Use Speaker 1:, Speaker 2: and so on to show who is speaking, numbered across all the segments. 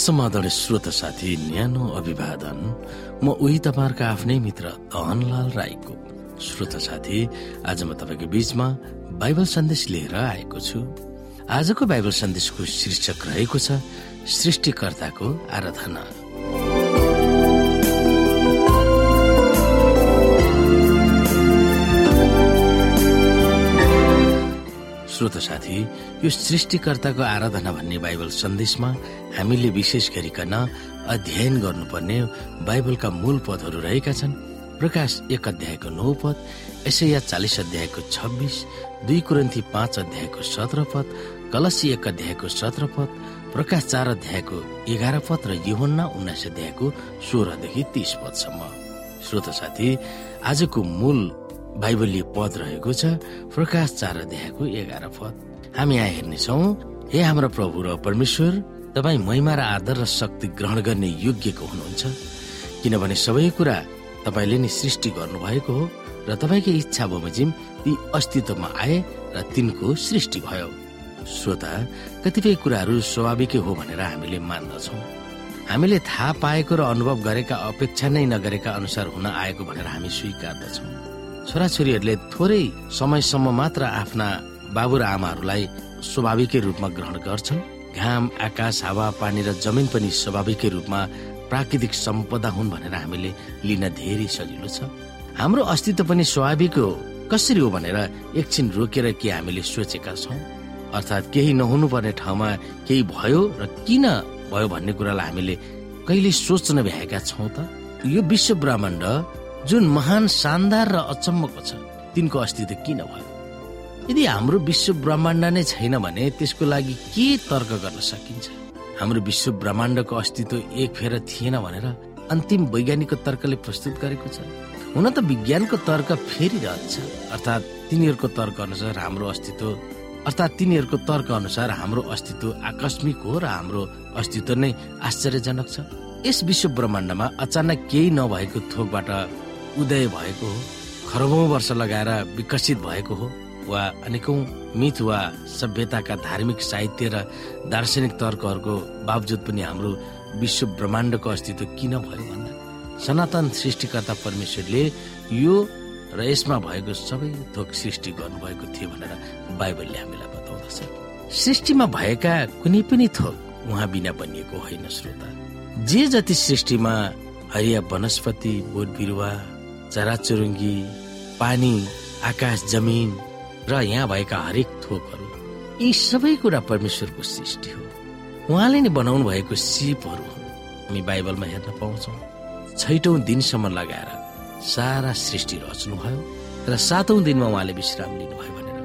Speaker 1: समाधान श्रोत साथी न्यानो अभिवादन। म उही तपाईँहरूको आफ्नै मित्र दहनलाल राईको। श्रोत साथी आज म तपाईँको बीचमा बाइबल सन्देश लिएर आएको छु। आजको बाइबल सन्देशको शीर्षक रहेको छ सृष्टिकर्ताको आराधना। श्रोत साथी यो सृष्टिकर्ताको आराधना भन्ने बाइबल सन्देशमा हामीले विशेष गरिकन अध्ययन गर्नुपर्ने बाइबलका मूल पदहरू रहेका छन्। प्रकाश एक अध्यायको नौ पद यसैया चालिस अध्यायको छब्बिस दुई कुरन्थी पाँच अध्यायको सत्र पद कलसी एक अध्यायको सत्र पद प्रकाश चार अध्यायको एघार पद र युहन्ना उन्नाइस अध्यायको सोह्रदेखि तीस पदसम्म। श्रोत साथी आजको मूल बाइबलीय पद रहेको छ प्रकाश चार अध्यायको एघार पद। हामी यहाँ हेर्नेछौ हे हाम्रो प्रभु र परमेश्वर तपाईँ महिमा र आदर र शक्ति ग्रहण गर्ने योग्यको हुनुहुन्छ। किनभने सबै कुरा तपाईँले नै सृष्टि गर्नुभएको हो र तपाईँकै इच्छा बमोजिम ती अस्तित्वमा आए र तिनको सृष्टि भयो। श्रोता कतिपय कुराहरू स्वाभाविकै हो भनेर हामीले मान्दछौँ। हामीले थाहा पाएको र अनुभव गरेका अपेक्षा नै नगरेका अनुसार हुन आएको भनेर हामी स्वीकार्दछौँ। छोराछोरीहरूले थोरै समयसम्म मात्र आफ्ना बाबु र आमाहरूलाई स्वाभाविकै रूपमा ग्रहण गर्छन्। घाम आकाश हावा पानी र जमिन पनि स्वाभाविकै रूपमा प्राकृतिक सम्पदा हुन् भनेर हामीले लिन धेरै सजिलो छ। हाम्रो अस्तित्व पनि स्वाभाविक हो। कसरी हो भनेर एकछिन रोकेर के हामीले सोचेका छौँ? अर्थात् केही नहुनु पर्ने ठाउँमा केही भयो र किन भयो भन्ने कुरालाई हामीले कहिले सोच्न भ्याएका छौँ त? यो विश्व ब्रह्माण्ड जुन महान शानदार र अचम्मको छ तिनको अस्तित्व किन भयो? यदि हाम्रो विश्व ब्रह्माण्ड नै छैन भने त्यसको लागि के तर्क गर्न सकिन्छ? हाम्रो विश्व ब्रह्माण्डको अस्तित्व एक फेर थिएन भनेर अन्तिम वैज्ञानिकको तर्कले प्रस्तुत गरेको छ। हुन त विज्ञानको तर्क फेरिरहन्छ अर्थात् तिनीहरूको तर्क अनुसार हाम्रो अस्तित्व अर्थात् तिनीहरूको तर्क अनुसार हाम्रो अस्तित्व आकस्मिक हो र हाम्रो अस्तित्व नै आश्चर्यजनक छ। यस विश्व ब्रह्माण्डमा अचानक केही नभएको थोकबाट उदय भएको हो खरबौँ वर्ष लगाएर विकसित भएको हो वा अनेकौं मिथ वा सभ्यताका धार्मिक साहित्य र दार्शनिक तर्कहरूको बावजुद पनि हाम्रो विश्व ब्रह्माण्डको अस्तित्व किन भयो भन्दा सनातन सृष्टिकर्ता परमेश्वरले यो र यसमा भएको सबै थोक सृष्टि गर्नुभएको थियो भनेर बाइबलले हामीलाई बताउँदछ। सृष्टिमा भएका कुनै पनि थोक उहाँ बिना बनिएको होइन श्रोता। जे जति सृष्टिमा हरिया वनस्पति बोट बिरुवा चराचुरुङ्गी पानी आकाश जमिन र यहाँ भएका हरेक थोकहरू यी सबै कुरा परमेश्वरको सृष्टि हो। उहाँले नै बनाउनु भएको सिपहरू हामी बाइबलमा हेर्न पाउँछौ छैटौं दिनसम्म लगाएर सारा सृष्टि रच्नुभयो र सातौं दिनमा उहाँले विश्राम लिनुभयो भनेर।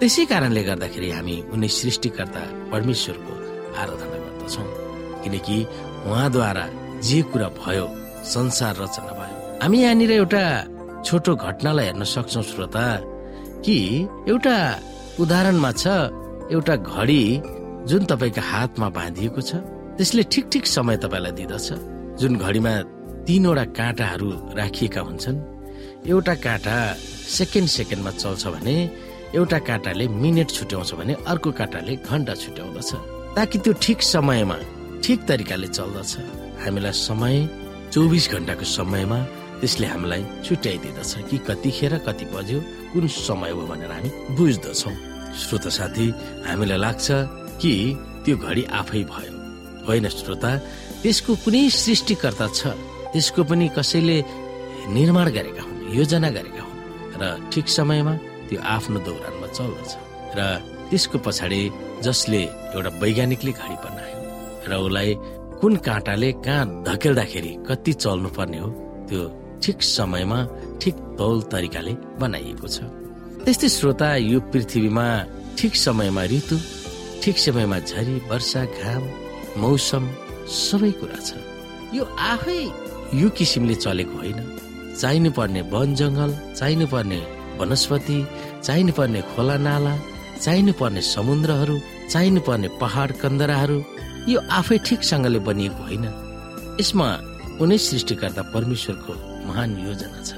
Speaker 1: त्यसै कारणले गर्दाखेरि हामी उनी सृष्टिकर्ता परमेश्वरको आराधना गर्दछौ। किनकि उहाँद्वारा जे कुरा भयो संसार रचना हामी यहाँनिर एउटा छोटो घटनालाई हेर्न सक्छौ श्रोता। कि एउटा उदाहरणमा छ एउटा घडी जुन तपाईँको हातमा बाँधिएको छ। त्यसले ठिक ठिक समय तपाईँलाई दिँदछ। जुन घडीमा तीनवटा काँटाहरू राखिएका हुन्छन्। एउटा काँटा सेकेन्ड सेकेन्डमा चल्छ भने एउटा काँटाले मिनट छुट्याउँछ भने अर्को काँटाले घन्टा छुट्याउँदछ। ताकि त्यो ठिक समयमा ठिक तरिकाले चल्दछ। हामीलाई समय चौबिस घन्टाको समयमा त्यसले हामीलाई छुट्याइदिँदछ कि कतिखेर कति बज्यो कुन समय हो भनेर हामी बुझ्दछौँ। श्रोता साथी हामीलाई लाग्छ कि त्यो घडी आफै भयो। होइन श्रोता त्यसको कुनै सृष्टिकर्ता छ। त्यसको पनि कसैले निर्माण गरेका हुन् योजना गरेका हुन् र ठिक समयमा त्यो आफ्नो दौरानमा चल्दछ। र त्यसको पछाडि जसले एउटा वैज्ञानिकले घडी बनायो र उसलाई कुन काँटाले कहाँ धकेल्दाखेरि कति चल्नु पर्ने हो त्यो ठिक समयमा ठिक तौल तरिकाले बनाइएको छ। त्यस्तै श्रोता यो पृथ्वीमा ठिक समयमा ऋतु ठिक समयमा झरी वर्षा घाम मौसम सबै कुरा छ। यो आफै यो किसिमले चलेको होइन। चाहिनु पर्ने वन जङ्गल चाहिनु पर्ने वनस्पति चाहिनु पर्ने खोला नाला चाहिनु पर्ने समुद्रहरू चाहिनु पर्ने पहाड कन्दराहरू यो आफै ठिकसँगले बनिएको होइन। यसमा कुनै सृष्टिकर्ता परमेश्वरको महान योजना छ।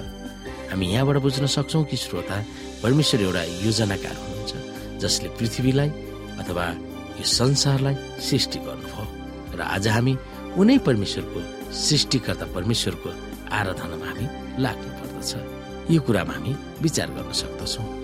Speaker 1: हामी यहाँबाट बुझ्न सक्छौ कि श्रोता परमेश्वर एउटा योजनाकार हुनुहुन्छ जसले पृथ्वीलाई अथवा यो संसारलाई सृष्टि गर्नुभयो। र आज हामी उनै परमेश्वरको सृष्टिकर्ता परमेश्वरको आराधनामा हामी लाग्नु पर्दछ यो कुरामा हामी विचार गर्न सक्दछौँ।